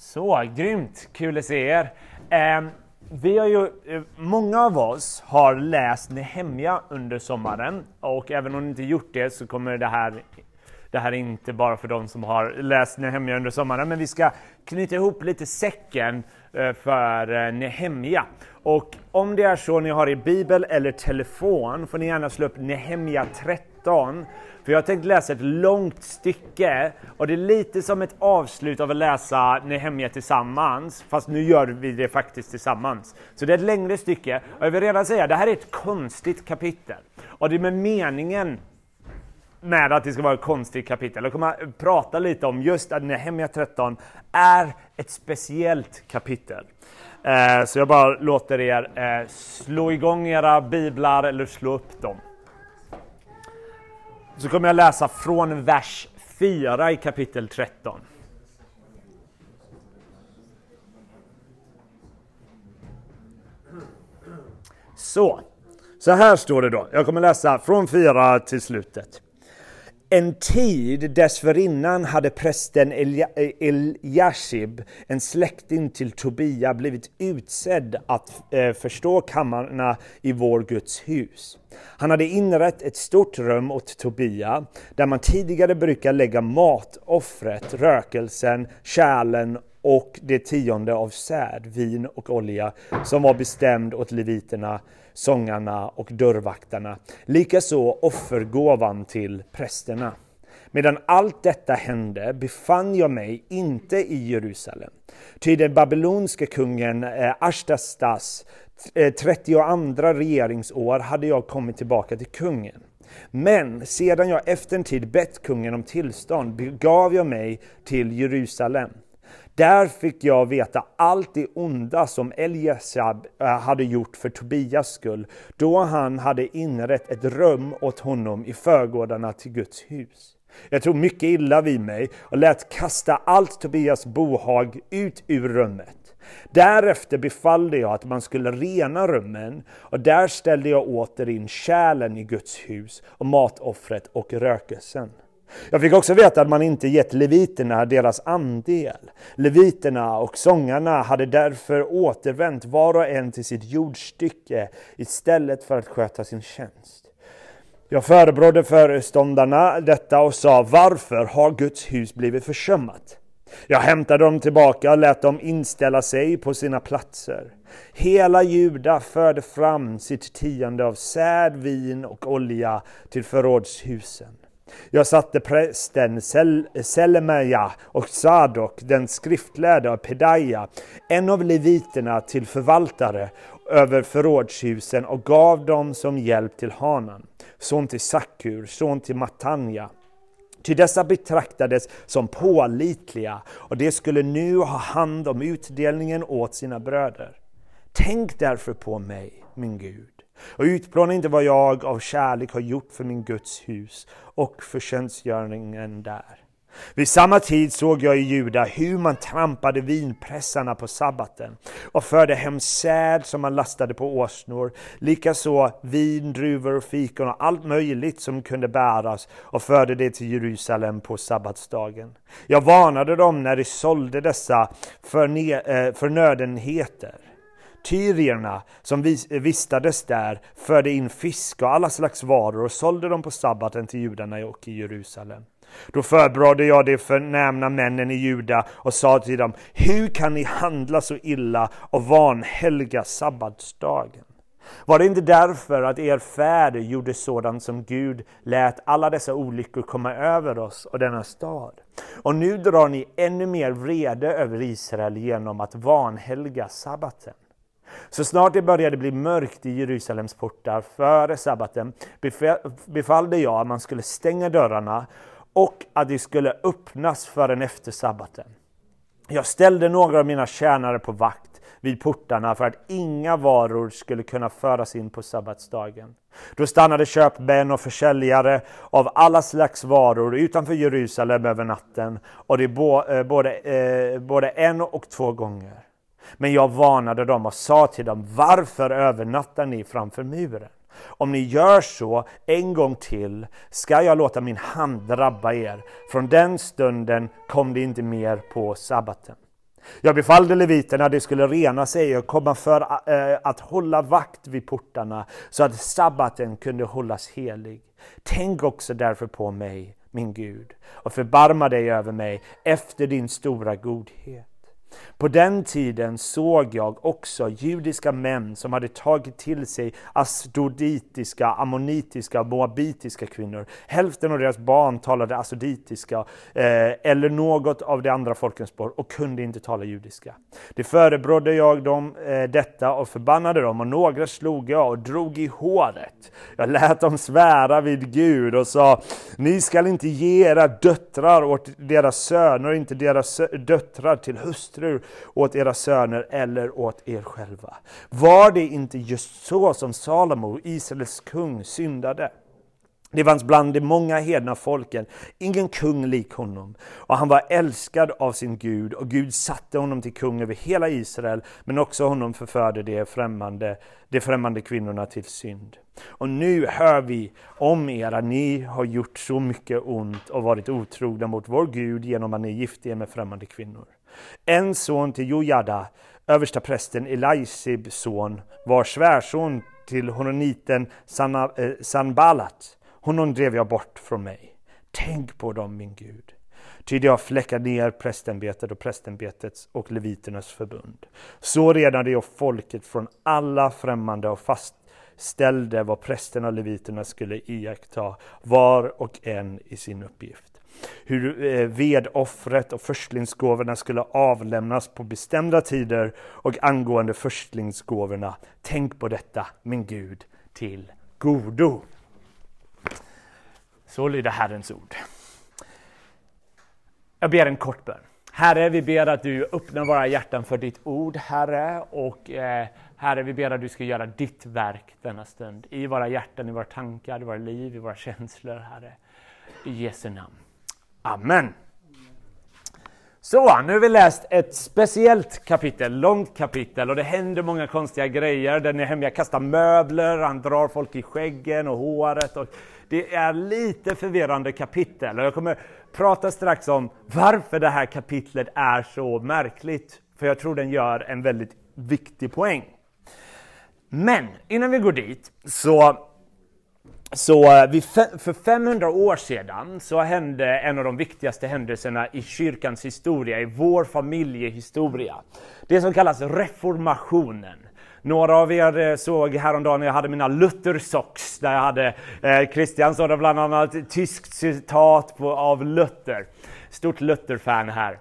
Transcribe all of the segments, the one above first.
Så, grymt! Kul att se er. Eh, vi har ju, eh, många av oss har läst Nehemja under sommaren och även om ni inte gjort det så kommer det här det här är inte bara för de som har läst Nehemja under sommaren, men vi ska knyta ihop lite säcken eh, för eh, Nehemja. Och om det är så ni har i bibel eller telefon får ni gärna slå upp Nehemja 13 för jag har tänkt läsa ett långt stycke och det är lite som ett avslut av att läsa Nehemja tillsammans, fast nu gör vi det faktiskt tillsammans. Så det är ett längre stycke och jag vill redan säga, det här är ett konstigt kapitel. Och det är med meningen med att det ska vara ett konstigt kapitel. Jag kommer prata lite om just att Nehemja 13 är ett speciellt kapitel. Eh, så jag bara låter er eh, slå igång era biblar eller slå upp dem. Så kommer jag läsa från vers 4 i kapitel 13. Så, så här står det då. Jag kommer läsa från 4 till slutet. En tid dessförinnan hade prästen Eliashib, en släkting till Tobia, blivit utsedd att eh, förstå kammarna i vår Guds hus. Han hade inrett ett stort rum åt Tobia, där man tidigare brukade lägga matoffret, rökelsen, kärlen och det tionde av säd, vin och olja som var bestämd åt leviterna, sångarna och dörrvaktarna. Likaså offergåvan till prästerna. Medan allt detta hände befann jag mig inte i Jerusalem. Ty den babyloniske kungen eh, Ashtastas 32 eh, regeringsår hade jag kommit tillbaka till kungen. Men sedan jag efter en tid bett kungen om tillstånd begav jag mig till Jerusalem. Där fick jag veta allt det onda som Eliasab eh, hade gjort för Tobias skull, då han hade inrett ett rum åt honom i förgårdarna till Guds hus. Jag tog mycket illa vid mig och lät kasta allt Tobias bohag ut ur rummet. Därefter befallde jag att man skulle rena rummen och där ställde jag åter in kärlen i Guds hus och matoffret och rökelsen. Jag fick också veta att man inte gett leviterna deras andel. Leviterna och sångarna hade därför återvänt var och en till sitt jordstycke istället för att sköta sin tjänst. Jag förebrådde föreståndarna detta och sa varför har Guds hus blivit försummat? Jag hämtade dem tillbaka och lät dem inställa sig på sina platser. Hela Juda förde fram sitt tionde av säd, vin och olja till förrådshusen. Jag satte prästen Sel Selmeja och Sadok, den skriftlärde och Pedaja, en av leviterna till förvaltare över förrådshusen och gav dem som hjälp till Hanan, son till Sakur, son till Matanja. Ty dessa betraktades som pålitliga och de skulle nu ha hand om utdelningen åt sina bröder. Tänk därför på mig, min Gud, och utplåna inte vad jag av kärlek har gjort för min Guds hus och för tjänstgöringen där. Vid samma tid såg jag i Juda hur man trampade vinpressarna på sabbaten och förde hem säd som man lastade på åsnor, likaså vin, druvor och fikon och allt möjligt som kunde bäras och förde det till Jerusalem på sabbatsdagen. Jag varnade dem när de sålde dessa eh, förnödenheter. Tyrierna som vistades där förde in fisk och alla slags varor och sålde dem på sabbaten till judarna och i Jerusalem. Då förberedde jag de förnämna männen i Juda och sa till dem, hur kan ni handla så illa och vanhelga sabbatsdagen? Var det inte därför att er fäder gjorde sådant som Gud lät alla dessa olyckor komma över oss och denna stad? Och nu drar ni ännu mer vrede över Israel genom att vanhelga sabbaten. Så snart det började bli mörkt i Jerusalems portar före sabbaten befallde jag att man skulle stänga dörrarna och att de skulle öppnas förrän efter sabbaten. Jag ställde några av mina tjänare på vakt vid portarna för att inga varor skulle kunna föras in på sabbatsdagen. Då stannade köpmän och försäljare av alla slags varor utanför Jerusalem över natten, och det eh, både, eh, både en och två gånger. Men jag varnade dem och sa till dem, varför övernattar ni framför muren? Om ni gör så en gång till ska jag låta min hand drabba er. Från den stunden kom det inte mer på sabbaten. Jag befallde leviterna att de skulle rena sig och komma för eh, att hålla vakt vid portarna så att sabbaten kunde hållas helig. Tänk också därför på mig, min Gud, och förbarma dig över mig efter din stora godhet. På den tiden såg jag också judiska män som hade tagit till sig asdoditiska, ammonitiska och moabitiska kvinnor. Hälften av deras barn talade asdoditiska eh, eller något av de andra folkens språk och kunde inte tala judiska. Det förebrådde jag dem eh, detta och förbannade dem och några slog jag och drog i håret. Jag lät dem svära vid Gud och sa, ni skall inte ge era döttrar åt deras söner och inte deras döttrar till hustru hustrur åt era söner eller åt er själva. Var det inte just så som Salomo, Israels kung, syndade? Det fanns bland de många hedna folken ingen kung lik honom, och han var älskad av sin Gud, och Gud satte honom till kung över hela Israel, men också honom förförde de främmande, de främmande kvinnorna till synd. Och nu hör vi om er att ni har gjort så mycket ont och varit otrogna mot vår Gud genom att ni gift er med främmande kvinnor. En son till Jojada, översta prästen Elaisibs son, var svärson till horoniten eh, Honom drev jag bort från mig. Tänk på dem, min Gud. Ty de har fläckat ner prästämbetet och prästämbetets och leviternas förbund. Så renade jag folket från alla främmande och fastställde vad prästerna och leviterna skulle iaktta, var och en i sin uppgift hur eh, vedoffret och förstlingsgåvorna skulle avlämnas på bestämda tider och angående förstlingsgåvorna. Tänk på detta, min Gud, till godo. Så lyder Herrens ord. Jag ber en kort bön. Herre, vi ber att du öppnar våra hjärtan för ditt ord, Herre. Och eh, Herre, vi ber att du ska göra ditt verk denna stund. I våra hjärtan, i våra tankar, i våra liv, i våra känslor, Herre. I Jesu namn. Amen. Så, nu har vi läst ett speciellt kapitel, långt kapitel och det händer många konstiga grejer. Den är hemma, kastar möbler, han drar folk i skäggen och håret. Och det är lite förvirrande kapitel och jag kommer prata strax om varför det här kapitlet är så märkligt. För jag tror den gör en väldigt viktig poäng. Men innan vi går dit så så eh, för 500 år sedan så hände en av de viktigaste händelserna i kyrkans historia, i vår familjehistoria. Det som kallas reformationen. Några av er eh, såg häromdagen när jag hade mina Luther-socks där jag hade eh, Christian sa bland annat ett tyskt citat på, av Luther. Stort Luther-fan här.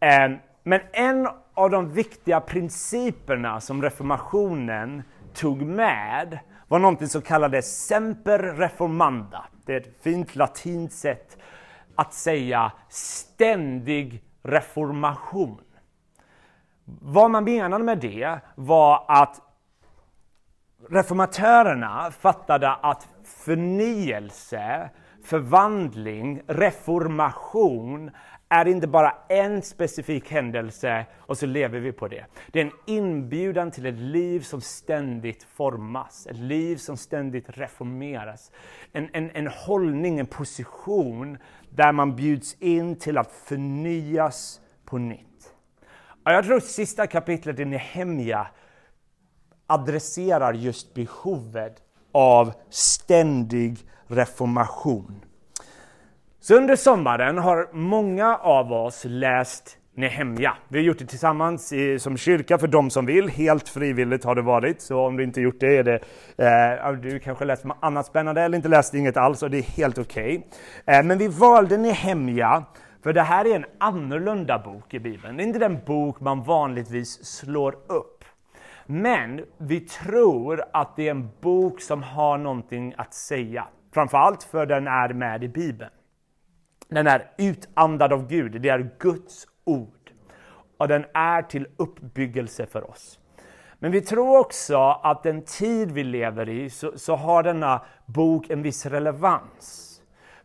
Eh, men en av de viktiga principerna som reformationen tog med var någonting som kallades semper reformanda. Det är ett fint latinskt sätt att säga ständig reformation. Vad man menade med det var att reformatörerna fattade att förnyelse, förvandling, reformation är inte bara en specifik händelse och så lever vi på det. Det är en inbjudan till ett liv som ständigt formas, ett liv som ständigt reformeras. En, en, en hållning, en position där man bjuds in till att förnyas på nytt. Och jag tror sista kapitlet i Nehemja adresserar just behovet av ständig reformation. Så under sommaren har många av oss läst Nehemja. Vi har gjort det tillsammans i, som kyrka för de som vill. Helt frivilligt har det varit. Så om du inte gjort det är det eh, du kanske läst något annat spännande eller inte läst inget alls och det är helt okej. Okay. Eh, men vi valde Nehemja för det här är en annorlunda bok i Bibeln. Det är inte den bok man vanligtvis slår upp. Men vi tror att det är en bok som har någonting att säga. Framförallt för den är med i Bibeln. Den är utandad av Gud, det är Guds ord. Och den är till uppbyggelse för oss. Men vi tror också att den tid vi lever i så, så har denna bok en viss relevans.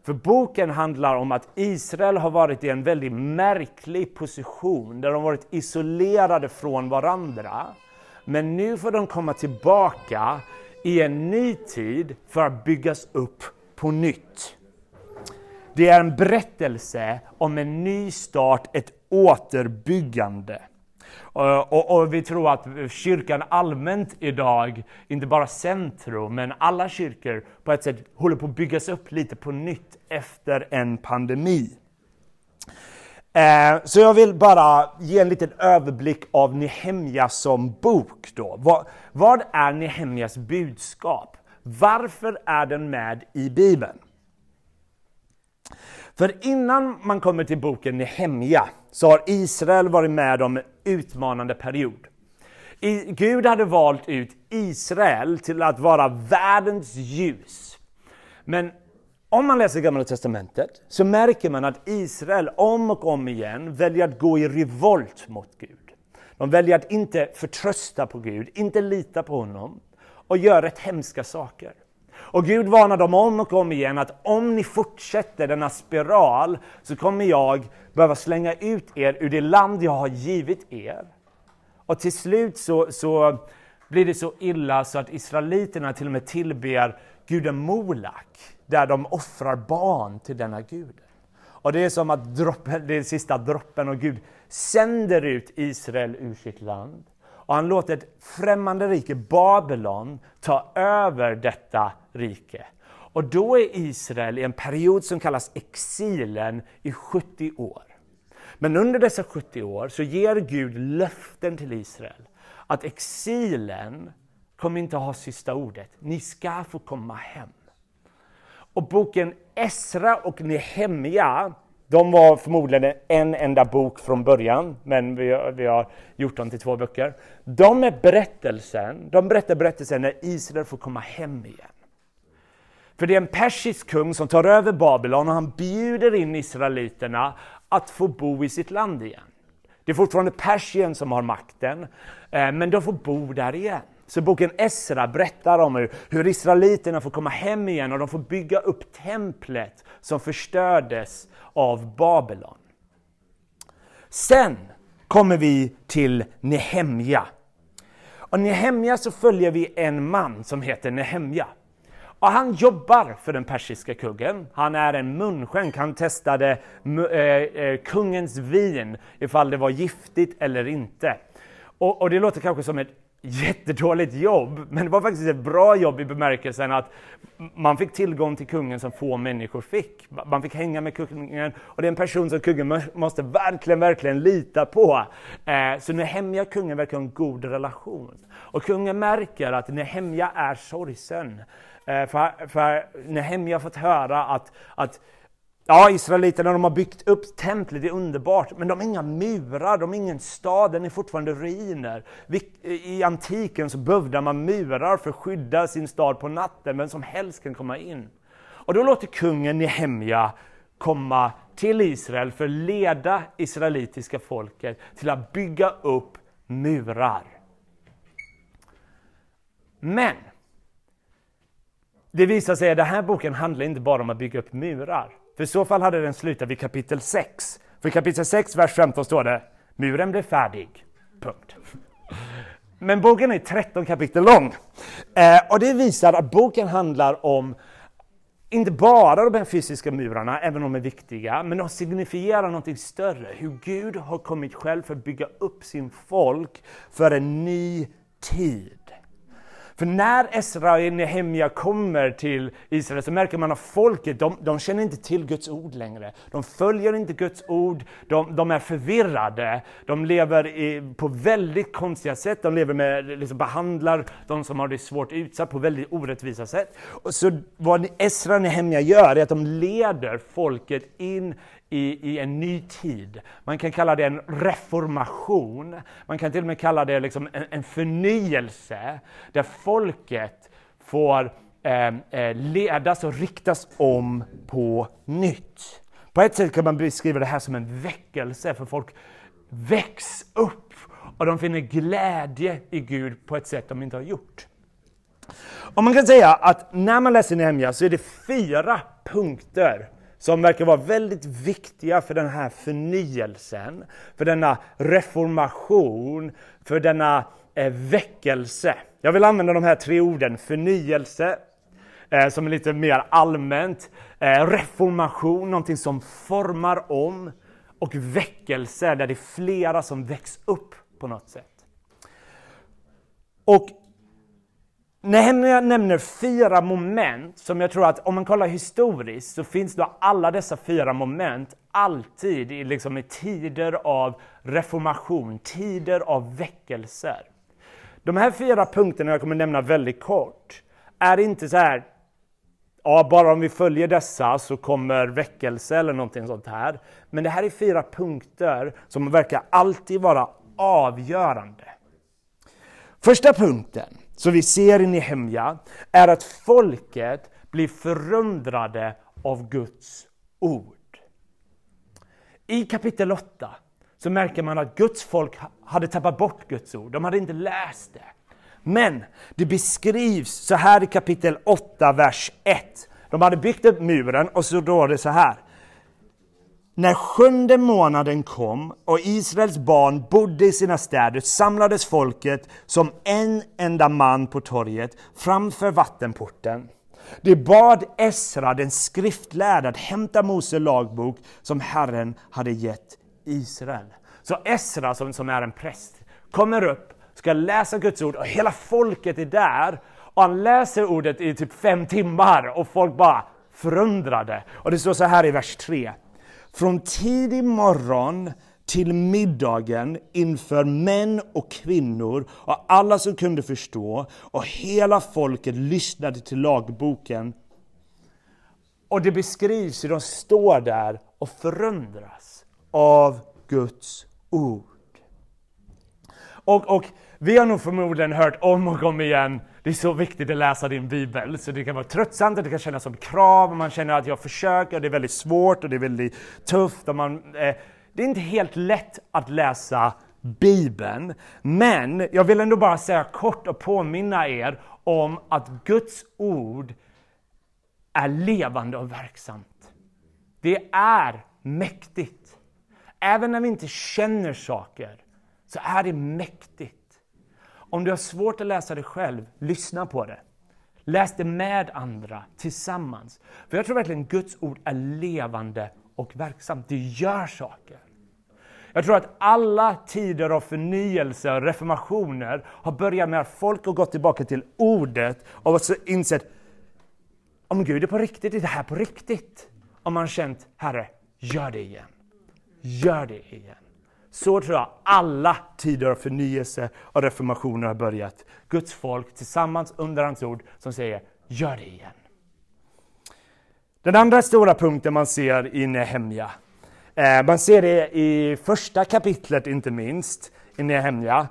För boken handlar om att Israel har varit i en väldigt märklig position där de varit isolerade från varandra. Men nu får de komma tillbaka i en ny tid för att byggas upp på nytt. Det är en berättelse om en ny start, ett återbyggande. Och, och, och, vi tror att kyrkan allmänt idag, inte bara centrum, men alla kyrkor på ett sätt håller på att byggas upp lite på nytt efter en pandemi. Eh, så jag vill bara ge en liten överblick av Nehemja som bok. Då. Vad, vad är Nehemjas budskap? Varför är den med i Bibeln? För innan man kommer till boken Nehemja så har Israel varit med om en utmanande period. Gud hade valt ut Israel till att vara världens ljus. Men om man läser Gamla Testamentet så märker man att Israel om och om igen väljer att gå i revolt mot Gud. De väljer att inte förtrösta på Gud, inte lita på honom och gör rätt hemska saker. Och Gud varnar dem om och om igen att om ni fortsätter denna spiral så kommer jag behöva slänga ut er ur det land jag har givit er. Och till slut så, så blir det så illa så att israeliterna till och med tillber guden Molak, där de offrar barn till denna gud. Och det är som att droppen, det är sista droppen och Gud sänder ut Israel ur sitt land. Och han låter ett främmande rike, Babylon, ta över detta rike. Och då är Israel i en period som kallas exilen i 70 år. Men under dessa 70 år så ger Gud löften till Israel att exilen kommer inte ha sista ordet. Ni ska få komma hem. Och boken Esra och Nehemja, de var förmodligen en enda bok från början, men vi har, vi har gjort dem till två böcker. De är berättelsen, de berättar berättelsen när Israel får komma hem igen. För det är en persisk kung som tar över Babylon och han bjuder in israeliterna att få bo i sitt land igen. Det är fortfarande Persien som har makten, eh, men de får bo där igen. Så boken Esra berättar om hur, hur israeliterna får komma hem igen och de får bygga upp templet som förstördes av Babylon. Sen kommer vi till Nehemja. Och Nehemja så följer vi en man som heter Nehemja. Och han jobbar för den persiska kungen. Han är en munskänk. Han testade äh, äh, kungens vin ifall det var giftigt eller inte. Och, och det låter kanske som ett jättedåligt jobb, men det var faktiskt ett bra jobb i bemärkelsen att man fick tillgång till kungen som få människor fick. Man fick hänga med kungen och det är en person som kungen måste verkligen, verkligen lita på. Eh, så Nehemja och kungen verkar ha en god relation. Och kungen märker att Nehemja är sorgsen. Eh, för, för Nehemja har fått höra att, att Ja, israeliterna de har byggt upp templet, det är underbart, men de har inga murar, de har ingen stad, den är fortfarande ruiner. I antiken så behövde man murar för att skydda sin stad på natten, vem som helst kan komma in. Och då låter kungen Nehemja komma till Israel för att leda israelitiska folket till att bygga upp murar. Men det visar sig att den här boken handlar inte bara om att bygga upp murar. För i så fall hade den slutat vid kapitel 6. För i kapitel 6, vers 15 står det Muren blev färdig. Punkt. Men boken är 13 kapitel lång. Eh, och det visar att boken handlar om inte bara de här fysiska murarna, även om de är viktiga, men de signifierar något större. Hur Gud har kommit själv för att bygga upp sin folk för en ny tid. För när Esra och Nehemja kommer till Israel så märker man att folket, de, de känner inte till Guds ord längre. De följer inte Guds ord, de, de är förvirrade, de lever i, på väldigt konstiga sätt, de lever med, liksom behandlar de som har det svårt utsatt på väldigt orättvisa sätt. Och så vad Esra och Nehemja gör är att de leder folket in i, i en ny tid. Man kan kalla det en reformation. Man kan till och med kalla det liksom en, en förnyelse där folket får ehm, eh, ledas och riktas om på nytt. På ett sätt kan man beskriva det här som en väckelse, för folk väcks upp och de finner glädje i Gud på ett sätt de inte har gjort. Och man kan säga att när man läser Nehemja så är det fyra punkter som verkar vara väldigt viktiga för den här förnyelsen, för denna reformation, för denna eh, väckelse. Jag vill använda de här tre orden, förnyelse, eh, som är lite mer allmänt, eh, reformation, någonting som formar om, och väckelse, där det är flera som väcks upp på något sätt. Och Nehemja nämner fyra moment som jag tror att om man kollar historiskt så finns då alla dessa fyra moment alltid i, liksom, i tider av reformation, tider av väckelser. De här fyra punkterna jag kommer nämna väldigt kort är inte så här ja, bara om vi följer dessa så kommer väckelse eller någonting sånt här. Men det här är fyra punkter som verkar alltid vara avgörande. Första punkten som vi ser i Nehemja är att folket blir förundrade av Guds ord. I kapitel 8 så märker man att Guds folk hade tappat bort Guds ord. De hade inte läst det. Men det beskrivs så här i kapitel 8, vers 1. De hade byggt upp muren och så står det så här. När sjunde månaden kom och Israels barn bodde i sina städer samlades folket som en enda man på torget framför vattenporten. De bad Esra, den skriftlärde, att hämta Mose lagbok som Herren hade gett Israel. Så Esra, som, som är en präst, kommer upp, ska läsa Guds ord och hela folket är där. Och han läser ordet i typ fem timmar och folk bara förundrade. Och det står så här i vers 3. Från tidig morgon till middagen inför män och kvinnor och alla som kunde förstå och hela folket lyssnade till lagboken. Och det beskrivs hur de står där och förundras av Guds ord. Och, och vi har nog förmodligen hört om och om igen, det är så viktigt att läsa din bibel, så det kan vara tröttsamt, och det kan kännas som krav, man känner att jag försöker, och det är väldigt svårt och det är väldigt tufft. Och man, eh, det är inte helt lätt att läsa Bibeln, men jag vill ändå bara säga kort och påminna er om att Guds ord är levande och verksamt. Det är mäktigt. Även när vi inte känner saker så är det mäktigt. Om du har svårt att läsa det själv, lyssna på det. Läs det med andra, tillsammans. För jag tror verkligen Guds ord är levande och verksamt. Det gör saker. Jag tror att alla tider av förnyelse och reformationer har börjat med att folk har gått tillbaka till ordet och insett om Gud är på riktigt, är det här på riktigt? Om man känt, Herre, gör det igen. Gör det igen. Så tror jag alla tider av förnyelse och reformationer har börjat. Guds folk tillsammans under hans ord som säger, gör det igen. Den andra stora punkten man ser i Nehemja, eh, man ser det i första kapitlet inte minst, i Nehemja,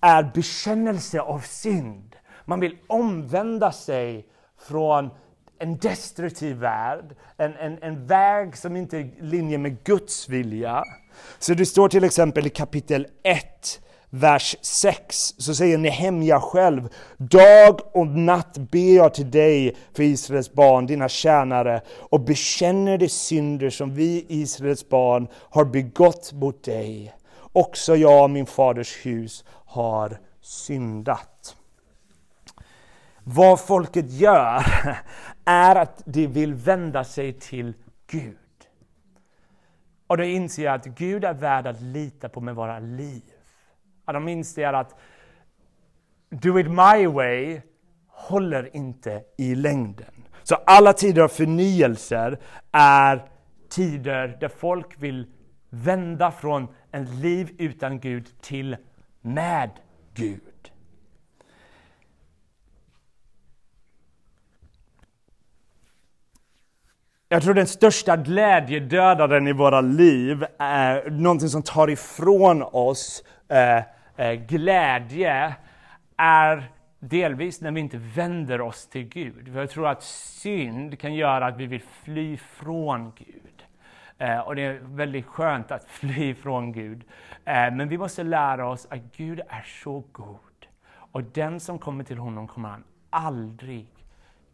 är bekännelse av synd. Man vill omvända sig från en destruktiv värld, en, en, en väg som inte är i linje med Guds vilja. Så det står till exempel i kapitel 1, vers 6, så säger Nehemja själv, Dag och natt ber jag till dig för Israels barn, dina tjänare, och bekänner de synder som vi, Israels barn, har begått mot dig. Också jag och min faders hus har syndat. Vad folket gör är att de vill vända sig till Gud. Och då inser jag att Gud är värd att lita på med våra liv. Att de inser att do it my way håller inte i längden. Så alla tider av förnyelser är tider där folk vill vända från en liv utan Gud till med Gud. Jag tror den största glädjedödaren i våra liv är någonting som tar ifrån oss eh, eh, glädje, är delvis när vi inte vänder oss till Gud. För jag tror att synd kan göra att vi vill fly från Gud. Eh, och det är väldigt skönt att fly från Gud. Eh, men vi måste lära oss att Gud är så god. Och den som kommer till honom kommer han aldrig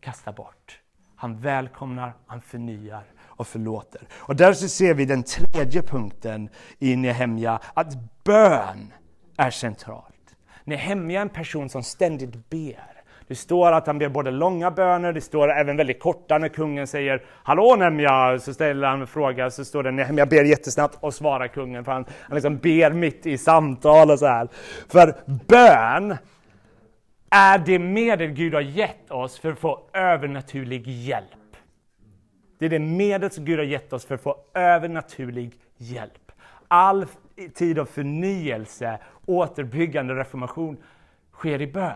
kasta bort. Han välkomnar, han förnyar och förlåter. Och därför ser vi den tredje punkten i Nehemja, att bön är centralt. Nehemja är en person som ständigt ber. Det står att han ber både långa böner, det står även väldigt korta när kungen säger Hallå Nehemja, så ställer han en fråga, så står det Nehemja ber jättesnabbt och svarar kungen, för han, han liksom ber mitt i samtal och så här. För bön är det medel Gud har gett oss för att få övernaturlig hjälp. Det är det medel som Gud har gett oss för att få övernaturlig hjälp. All tid av förnyelse, återbyggande, reformation sker i bön.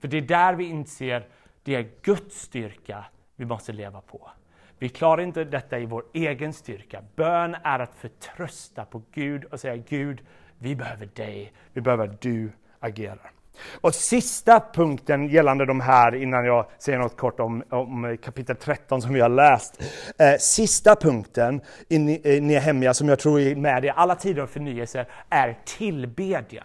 För det är där vi inser det är Guds styrka vi måste leva på. Vi klarar inte detta i vår egen styrka. Bön är att förtrösta på Gud och säga Gud, vi behöver dig, vi behöver att du agerar. Och sista punkten gällande de här, innan jag säger något kort om, om kapitel 13 som vi har läst. Eh, sista punkten i Nehemja som jag tror är med i alla tider av förnyelse är tillbedjan.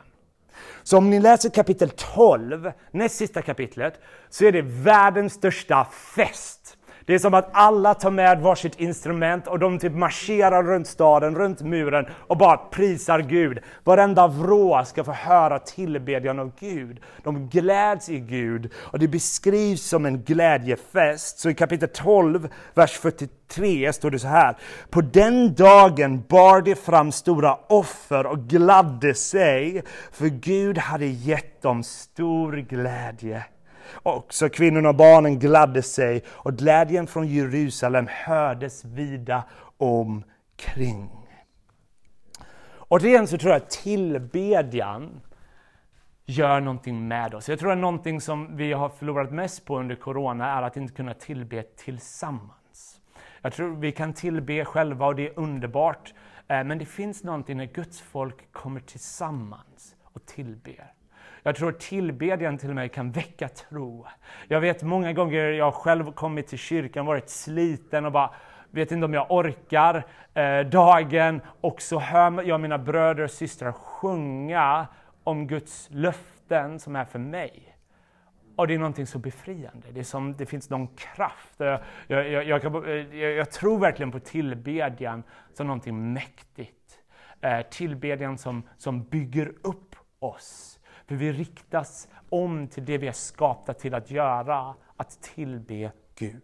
Så om ni läser kapitel 12, näst sista kapitlet, så är det världens största fest. Det är som att alla tar med varsitt instrument och de typ marscherar runt staden, runt muren och bara prisar Gud. Varenda vrå ska få höra tillbedjan av Gud. De gläds i Gud och det beskrivs som en glädjefest. Så i kapitel 12, vers 43 står det så här. På den dagen bar de fram stora offer och gladde sig, för Gud hade gett dem stor glädje. Också kvinnorna och barnen gladde sig och glädjen från Jerusalem hördes vida omkring. Återigen så tror jag att tillbedjan gör någonting med oss. Jag tror att någonting som vi har förlorat mest på under Corona är att inte kunna tillbe tillsammans. Jag tror vi kan tillbe själva och det är underbart. Eh, men det finns någonting när Guds folk kommer tillsammans och tillber. Jag tror tillbedjan till mig kan väcka tro. Jag vet många gånger jag själv kommit till kyrkan, varit sliten och bara vet inte om jag orkar eh, dagen och så hör jag mina bröder och systrar sjunga om Guds löften som är för mig. Och det är någonting så befriande. Det, är som, det finns någon kraft. Jag, jag, eh, jag, jag tror verkligen på tillbedjan som någonting mäktigt. Eh, tillbedjan som, som bygger upp oss för vi riktas om till det vi är skapta till att göra, att tillbe Gud.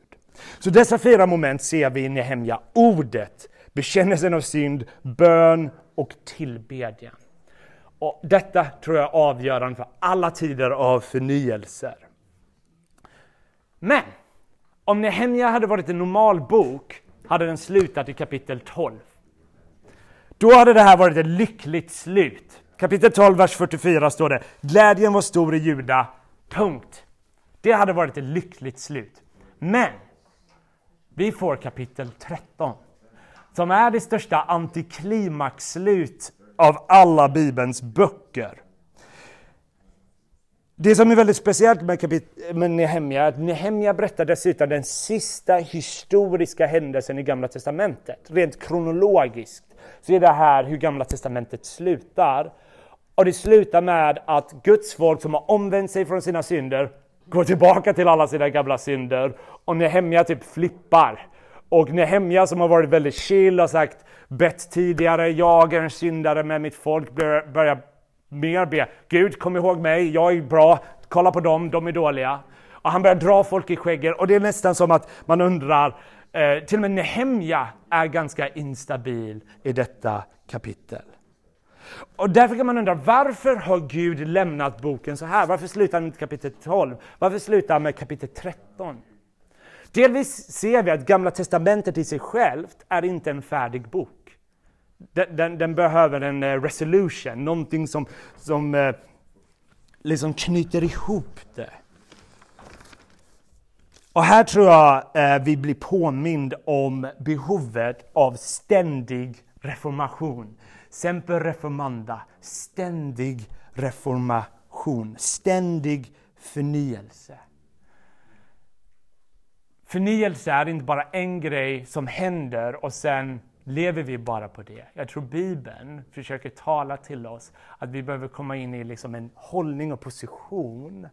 Så dessa fyra moment ser vi i Nehemja. Ordet, bekännelsen av synd, bön och tillbedjan. Och detta tror jag är avgörande för alla tider av förnyelser. Men om Nehemja hade varit en normal bok hade den slutat i kapitel 12. Då hade det här varit ett lyckligt slut. Kapitel 12, vers 44 står det Glädjen var stor i Juda. Punkt. Det hade varit ett lyckligt slut. Men vi får kapitel 13 som är det största antiklimaxslut av alla Bibelns böcker. Det som är väldigt speciellt med, kapit- med Nehemja är att Nehemja berättar dessutom den sista historiska händelsen i Gamla Testamentet. Rent kronologiskt så är det här hur Gamla Testamentet slutar. Och det slutar med att Guds folk som har omvänt sig från sina synder går tillbaka till alla sina gamla synder. Och Nehemja typ flippar. Och Nehemja som har varit väldigt chill och sagt bett tidigare, jag är en syndare med mitt folk, börjar mer be. Gud, kom ihåg mig, jag är bra, kolla på dem, de är dåliga. Och han börjar dra folk i skägget och det är nästan som att man undrar, eh, till och med Nehemja är ganska instabil i detta kapitel. Och därför kan man undra, varför har Gud lämnat boken så här? Varför slutar han med kapitel 12? Varför slutar han med kapitel 13? Delvis ser vi att Gamla Testamentet i sig självt är inte en färdig bok. Den, den, den behöver en eh, resolution, någonting som, som eh, liksom knyter ihop det. Och här tror jag eh, vi blir påmind om behovet av ständig reformation. Semper reformanda, ständig reformation, ständig förnyelse. Förnyelse är inte bara en grej som händer och sen lever vi bara på det. Jag tror Bibeln försöker tala till oss att vi behöver komma in i liksom en hållning och position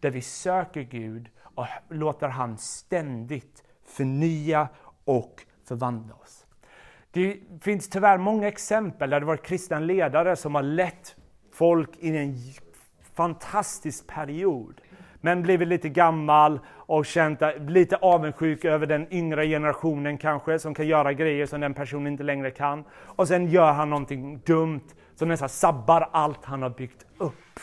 där vi söker Gud och låter han ständigt förnya och förvandla oss. Det finns tyvärr många exempel där det varit kristna ledare som har lett folk in i en fantastisk period. men blivit lite gammal och känt lite avundsjuk över den yngre generationen kanske, som kan göra grejer som den personen inte längre kan. Och sen gör han någonting dumt som nästan sabbar allt han har byggt upp.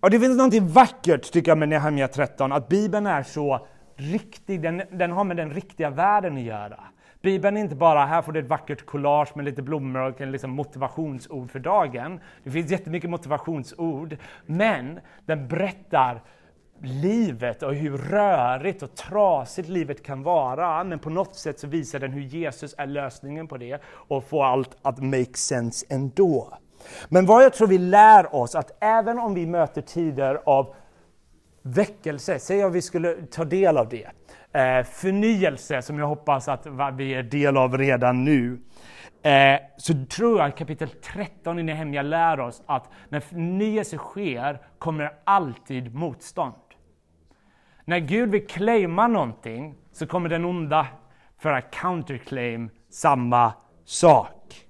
Och det finns någonting vackert tycker jag med Nehemja 13, att Bibeln är så riktig, den, den har med den riktiga världen att göra. Bibeln är inte bara, här får du ett vackert collage med lite blommor och en liksom motivationsord för dagen. Det finns jättemycket motivationsord, men den berättar livet och hur rörigt och trasigt livet kan vara. Men på något sätt så visar den hur Jesus är lösningen på det och får allt att make sense ändå. Men vad jag tror vi lär oss att även om vi möter tider av väckelse, säg om vi skulle ta del av det, eh, förnyelse som jag hoppas att vi är del av redan nu, eh, så tror jag att kapitel 13 i Nehemja lär oss att när förnyelse sker kommer alltid motstånd. När Gud vill claima någonting så kommer den onda för att counterclaim samma sak.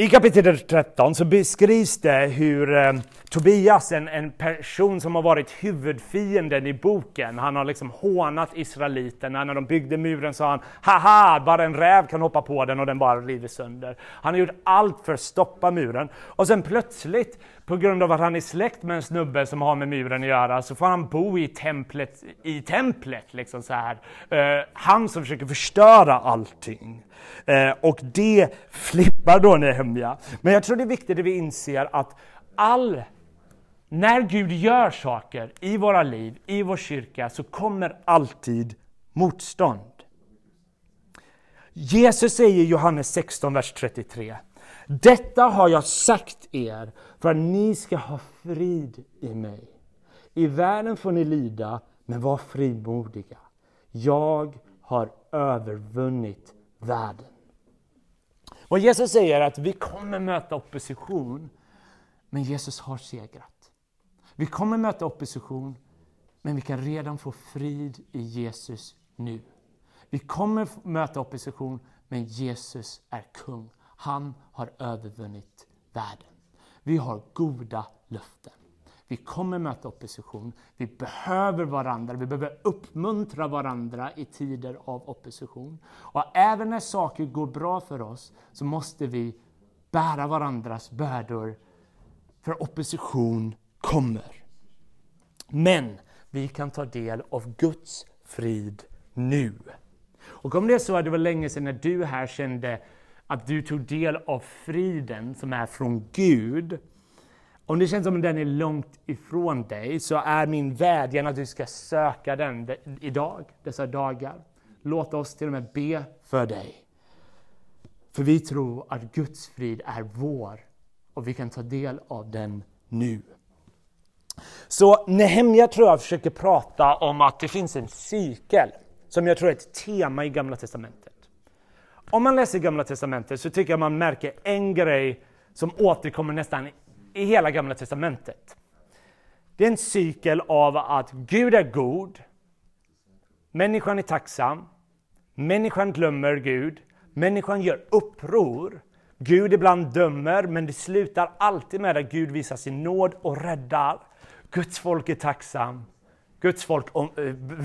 I kapitel 13 så beskrivs det hur eh, Tobias, en, en person som har varit huvudfienden i boken, han har liksom hånat israeliterna. När de byggde muren sa han ”haha, bara en räv kan hoppa på den och den bara river sönder”. Han har gjort allt för att stoppa muren. Och sen plötsligt, på grund av att han är släkt med en snubbe som har med muren att göra, så får han bo i templet, i templet. Liksom så här. Uh, han som försöker förstöra allting. Uh, och det flippar då Nehemja. Men jag tror det är viktigt att vi inser att all när Gud gör saker i våra liv, i vår kyrka, så kommer alltid motstånd. Jesus säger i Johannes 16, vers 33. Detta har jag sagt er för att ni ska ha frid i mig. I världen får ni lida, men var frimodiga. Jag har övervunnit världen. Vad Jesus säger är att vi kommer möta opposition, men Jesus har segrat. Vi kommer möta opposition, men vi kan redan få frid i Jesus nu. Vi kommer möta opposition, men Jesus är kung. Han har övervunnit världen. Vi har goda löften. Vi kommer möta opposition. Vi behöver varandra. Vi behöver uppmuntra varandra i tider av opposition. Och även när saker går bra för oss så måste vi bära varandras bördor. För opposition kommer. Men vi kan ta del av Guds frid nu. Och om det är så att det var länge sedan när du här kände att du tog del av friden som är från Gud. Om det känns som att den är långt ifrån dig så är min vädjan att du ska söka den idag, dessa dagar. Låt oss till och med be för dig. För vi tror att Guds frid är vår och vi kan ta del av den nu. Så Nehemja tror jag försöker prata om att det finns en cykel som jag tror är ett tema i Gamla Testamentet. Om man läser Gamla Testamentet så tycker jag man märker en grej som återkommer nästan i hela Gamla Testamentet. Det är en cykel av att Gud är god, människan är tacksam, människan glömmer Gud, människan gör uppror, Gud ibland dömer men det slutar alltid med att Gud visar sin nåd och räddar. Guds folk är tacksam. Guds folk om, eh,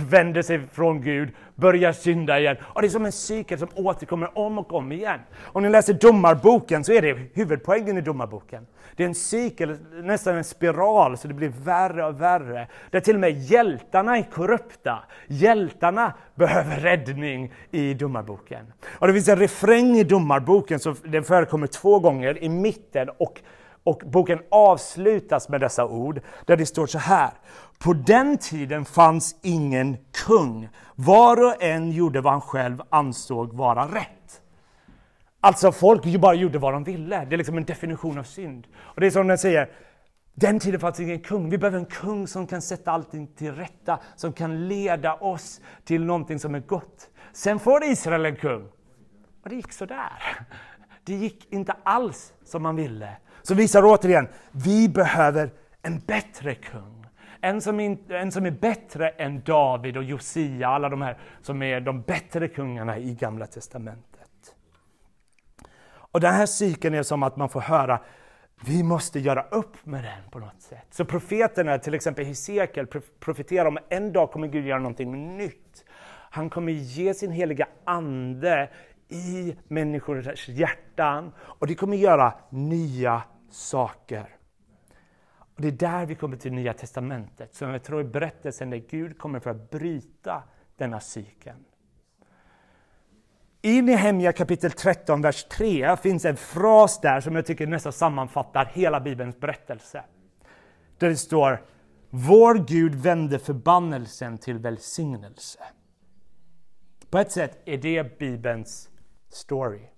vänder sig från Gud, börjar synda igen. Och det är som en cykel som återkommer om och om igen. Om ni läser Domarboken så är det huvudpoängen i Domarboken. Det är en cykel, nästan en spiral, så det blir värre och värre. Där till och med hjältarna är korrupta. Hjältarna behöver räddning i Domarboken. Och det finns en refräng i Domarboken, så den förekommer två gånger i mitten och och boken avslutas med dessa ord, där det står så här. På den tiden fanns ingen kung. Var och en gjorde vad han själv ansåg vara rätt. Alltså folk ju bara gjorde vad de ville. Det är liksom en definition av synd. Och det är som den säger, den tiden fanns ingen kung. Vi behöver en kung som kan sätta allting till rätta, som kan leda oss till någonting som är gott. Sen får Israel en kung. Och det gick sådär. Det gick inte alls som man ville. Så visar återigen, vi behöver en bättre kung. En som, in, en som är bättre än David och Josia, alla de här som är de bättre kungarna i Gamla Testamentet. Och den här cykeln är som att man får höra vi måste göra upp med den på något sätt. Så profeterna, till exempel Hesekiel, profeterar om att en dag kommer Gud göra någonting nytt. Han kommer ge sin heliga ande i människors hjärtan och det kommer göra nya saker. Och Det är där vi kommer till Nya Testamentet, som jag tror är berättelsen där Gud kommer för att bryta denna cykeln. I Nehemja kapitel 13, vers 3 finns en fras där som jag tycker nästan sammanfattar hela Bibelns berättelse. Där det står Vår Gud vände förbannelsen till välsignelse. På ett sätt är det Bibelns story.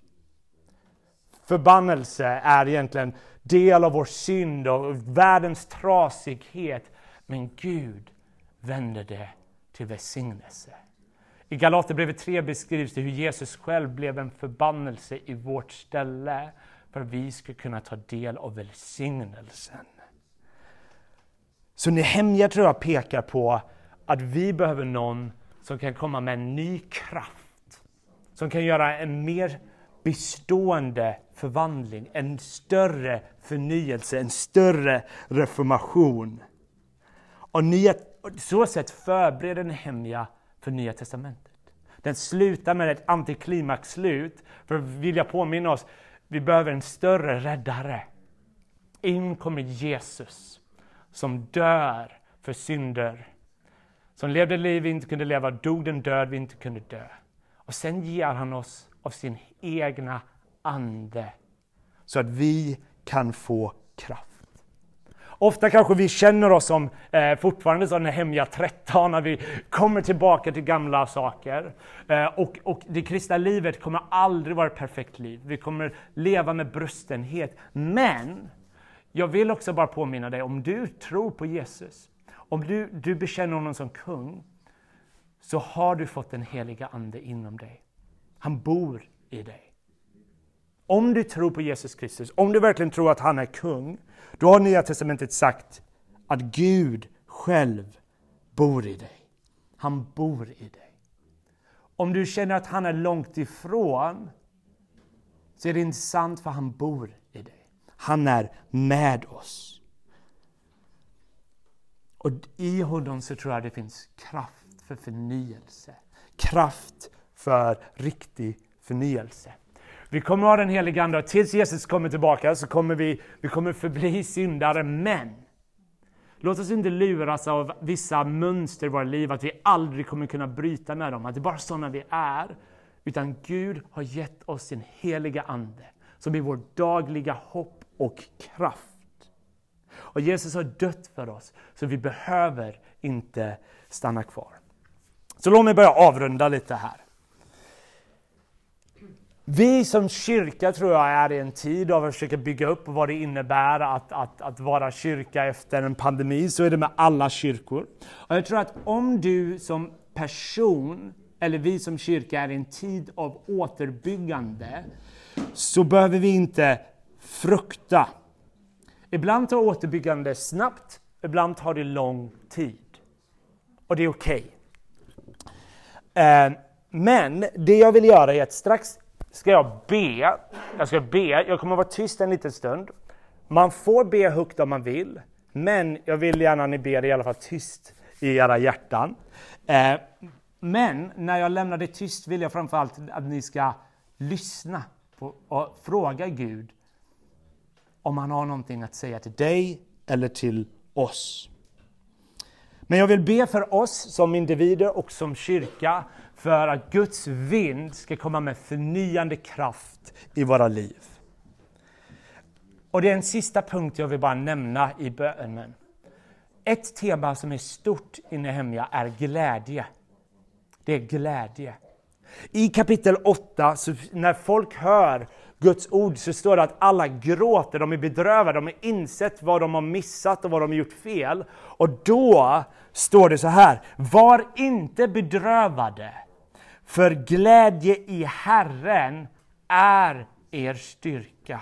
Förbannelse är egentligen del av vår synd och världens trasighet. Men Gud vände det till välsignelse. I Galaterbrevet 3 beskrivs det hur Jesus själv blev en förbannelse i vårt ställe för att vi ska kunna ta del av välsignelsen. Så Nehemja tror jag pekar på att vi behöver någon som kan komma med en ny kraft. Som kan göra en mer bestående förvandling, en större förnyelse, en större reformation. Och nya, så sätt förbereder Nehemja för Nya Testamentet. Den slutar med ett antiklimaxslut för att vilja påminna oss, vi behöver en större räddare. In kommer Jesus som dör för synder. Som levde liv vi inte kunde leva, dog den död vi inte kunde dö. Och sen ger han oss av sin egna ande så att vi kan få kraft. Ofta kanske vi känner oss som eh, fortfarande som hemliga 13 när vi kommer tillbaka till gamla saker. Eh, och, och det kristna livet kommer aldrig vara ett perfekt liv. Vi kommer leva med brustenhet. Men jag vill också bara påminna dig, om du tror på Jesus, om du, du bekänner honom som kung, så har du fått den heliga Ande inom dig. Han bor i dig. Om du tror på Jesus Kristus, om du verkligen tror att han är kung, då har Nya Testamentet sagt att Gud själv bor i dig. Han bor i dig. Om du känner att han är långt ifrån, så är det inte sant för han bor i dig. Han är med oss. Och i honom så tror jag det finns kraft för förnyelse. Kraft för riktig förnyelse. Vi kommer ha den heliga Ande och tills Jesus kommer tillbaka så kommer vi, vi kommer förbli syndare. Men låt oss inte luras av vissa mönster i våra liv, att vi aldrig kommer kunna bryta med dem, att det är bara sådana vi är. Utan Gud har gett oss sin heliga Ande som är vår dagliga hopp och kraft. Och Jesus har dött för oss, så vi behöver inte stanna kvar. Så låt mig börja avrunda lite här. Vi som kyrka tror jag är i en tid av att försöka bygga upp vad det innebär att, att, att vara kyrka efter en pandemi. Så är det med alla kyrkor. Och jag tror att om du som person, eller vi som kyrka är i en tid av återbyggande, så behöver vi inte frukta. Ibland tar återbyggande snabbt, ibland tar det lång tid. Och det är okej. Okay. Men det jag vill göra är att strax ska jag be. Jag ska be. Jag kommer vara tyst en liten stund. Man får be högt om man vill, men jag vill gärna att ni ber i alla fall tyst i era hjärtan. Eh, men när jag lämnar det tyst vill jag framförallt att ni ska lyssna på, och fråga Gud om han har någonting att säga till dig eller till oss. Men jag vill be för oss som individer och som kyrka för att Guds vind ska komma med förnyande kraft i våra liv. Och det är en sista punkt jag vill bara nämna i bönen. Ett tema som är stort i Nehemja är glädje. Det är glädje. I kapitel 8, när folk hör Guds ord, så står det att alla gråter, de är bedrövade, de har insett vad de har missat och vad de har gjort fel. Och då står det så här, var inte bedrövade, för glädje i Herren är er styrka.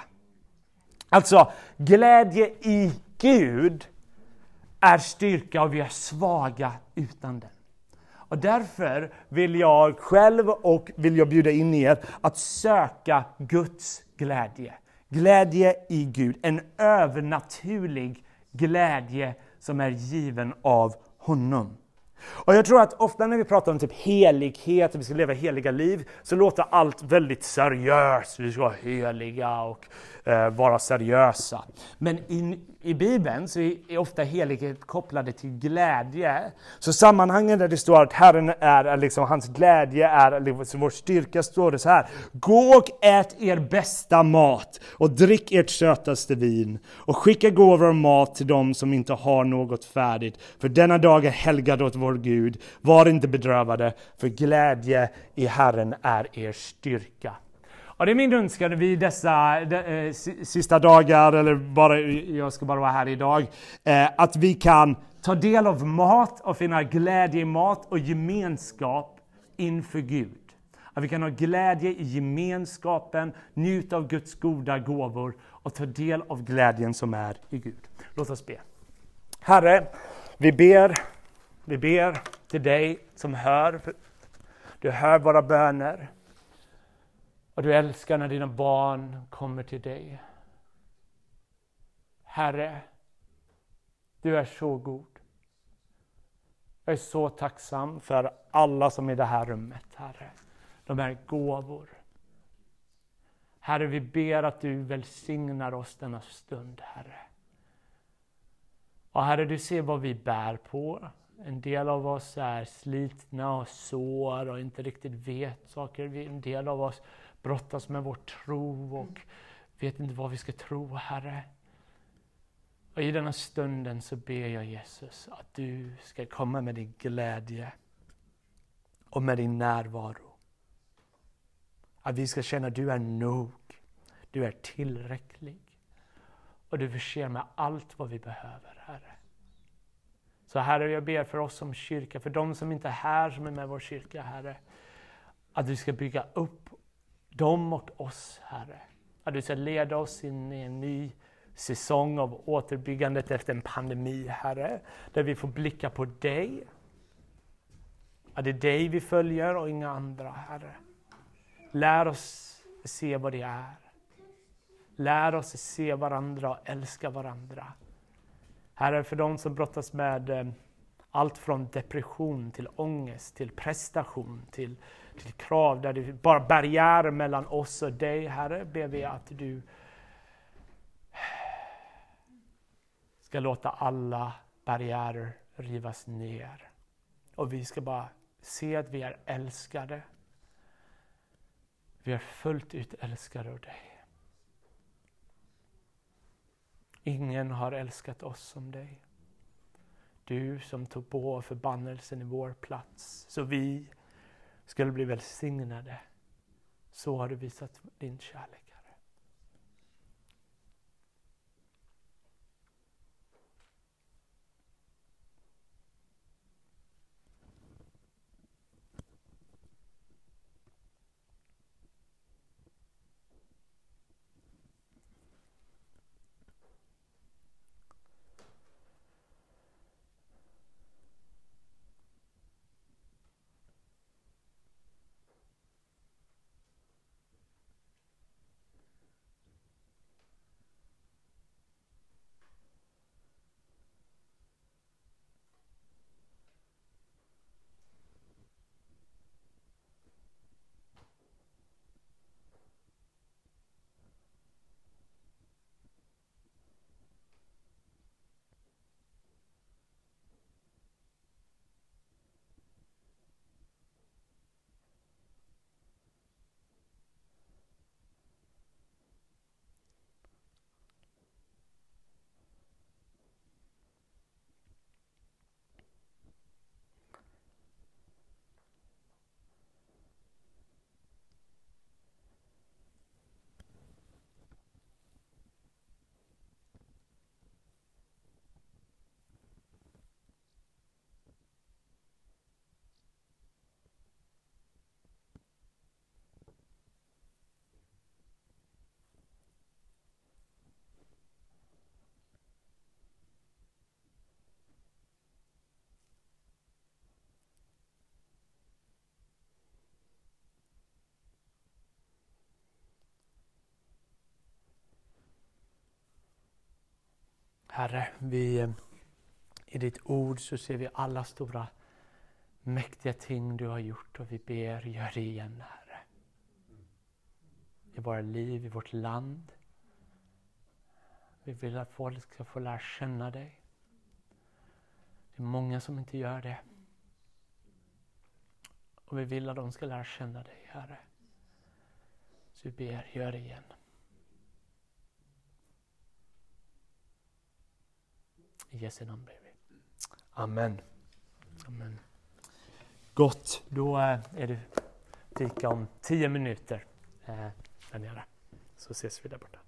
Alltså, glädje i Gud är styrka och vi är svaga utan den. Och därför vill jag själv och vill jag bjuda in er att söka Guds glädje. Glädje i Gud, en övernaturlig glädje som är given av honom. Och jag tror att ofta när vi pratar om typ helighet, att vi ska leva heliga liv, så låter allt väldigt seriöst. Vi ska vara heliga och eh, vara seriösa. Men in, i Bibeln så är ofta helighet kopplade till glädje. Så sammanhangen där det står att Herren är, liksom, hans glädje är liksom, vår styrka, står det så här. Gå och ät er bästa mat och drick ert sötaste vin och skicka gåvor och mat till dem som inte har något färdigt. För denna dag är helgad åt vår Gud. Var inte bedrövade, för glädje i Herren är er styrka. Och det är min önskan vid dessa de, eh, sista dagar, eller bara, jag ska bara vara här idag, eh, att vi kan ta del av mat och finna glädje i mat och gemenskap inför Gud. Att vi kan ha glädje i gemenskapen, njuta av Guds goda gåvor och ta del av glädjen som är i Gud. Låt oss be. Herre, vi ber, vi ber till dig som hör. Du hör våra böner. Och du älskar när dina barn kommer till dig. Herre, du är så god. Jag är så tacksam för alla som är i det här rummet, Herre. De är gåvor. Herre, vi ber att du välsignar oss denna stund, Herre. Och Herre, du ser vad vi bär på. En del av oss är slitna och sår och inte riktigt vet saker. En del av oss brottas med vår tro och vet inte vad vi ska tro, Herre. Och i denna stunden så ber jag Jesus att du ska komma med din glädje och med din närvaro. Att vi ska känna att du är nog, du är tillräcklig och du förser med allt vad vi behöver, Herre. Så Herre, jag ber för oss som kyrka, för de som inte är här, som är med i vår kyrka, Herre, att du ska bygga upp dem och oss, Herre. Att du ska leda oss in i en ny säsong av återbyggandet efter en pandemi, Herre. Där vi får blicka på dig. Att det är dig vi följer och inga andra, Herre. Lär oss se vad det är. Lär oss se varandra och älska varandra. Herre, för de som brottas med eh, allt från depression till ångest, till prestation, till till krav där det bara barriärer mellan oss och dig, Herre, ber vi att du ska låta alla barriärer rivas ner. Och vi ska bara se att vi är älskade. Vi är fullt ut älskade av dig. Ingen har älskat oss som dig. Du som tog på förbannelsen i vår plats, så vi skulle bli välsignade. Så har du visat din kärlek. Herre, vi, eh, i ditt ord så ser vi alla stora mäktiga ting du har gjort och vi ber, gör det igen Herre. I våra liv, i vårt land. Vi vill att folk ska få lära känna dig. Det är många som inte gör det. Och vi vill att de ska lära känna dig, Herre. Så vi ber, gör det igen. I Jesu namn ber vi. Amen. Amen. Gott, då eh, är det fika om tio minuter eh, där nere. Så ses vi där borta.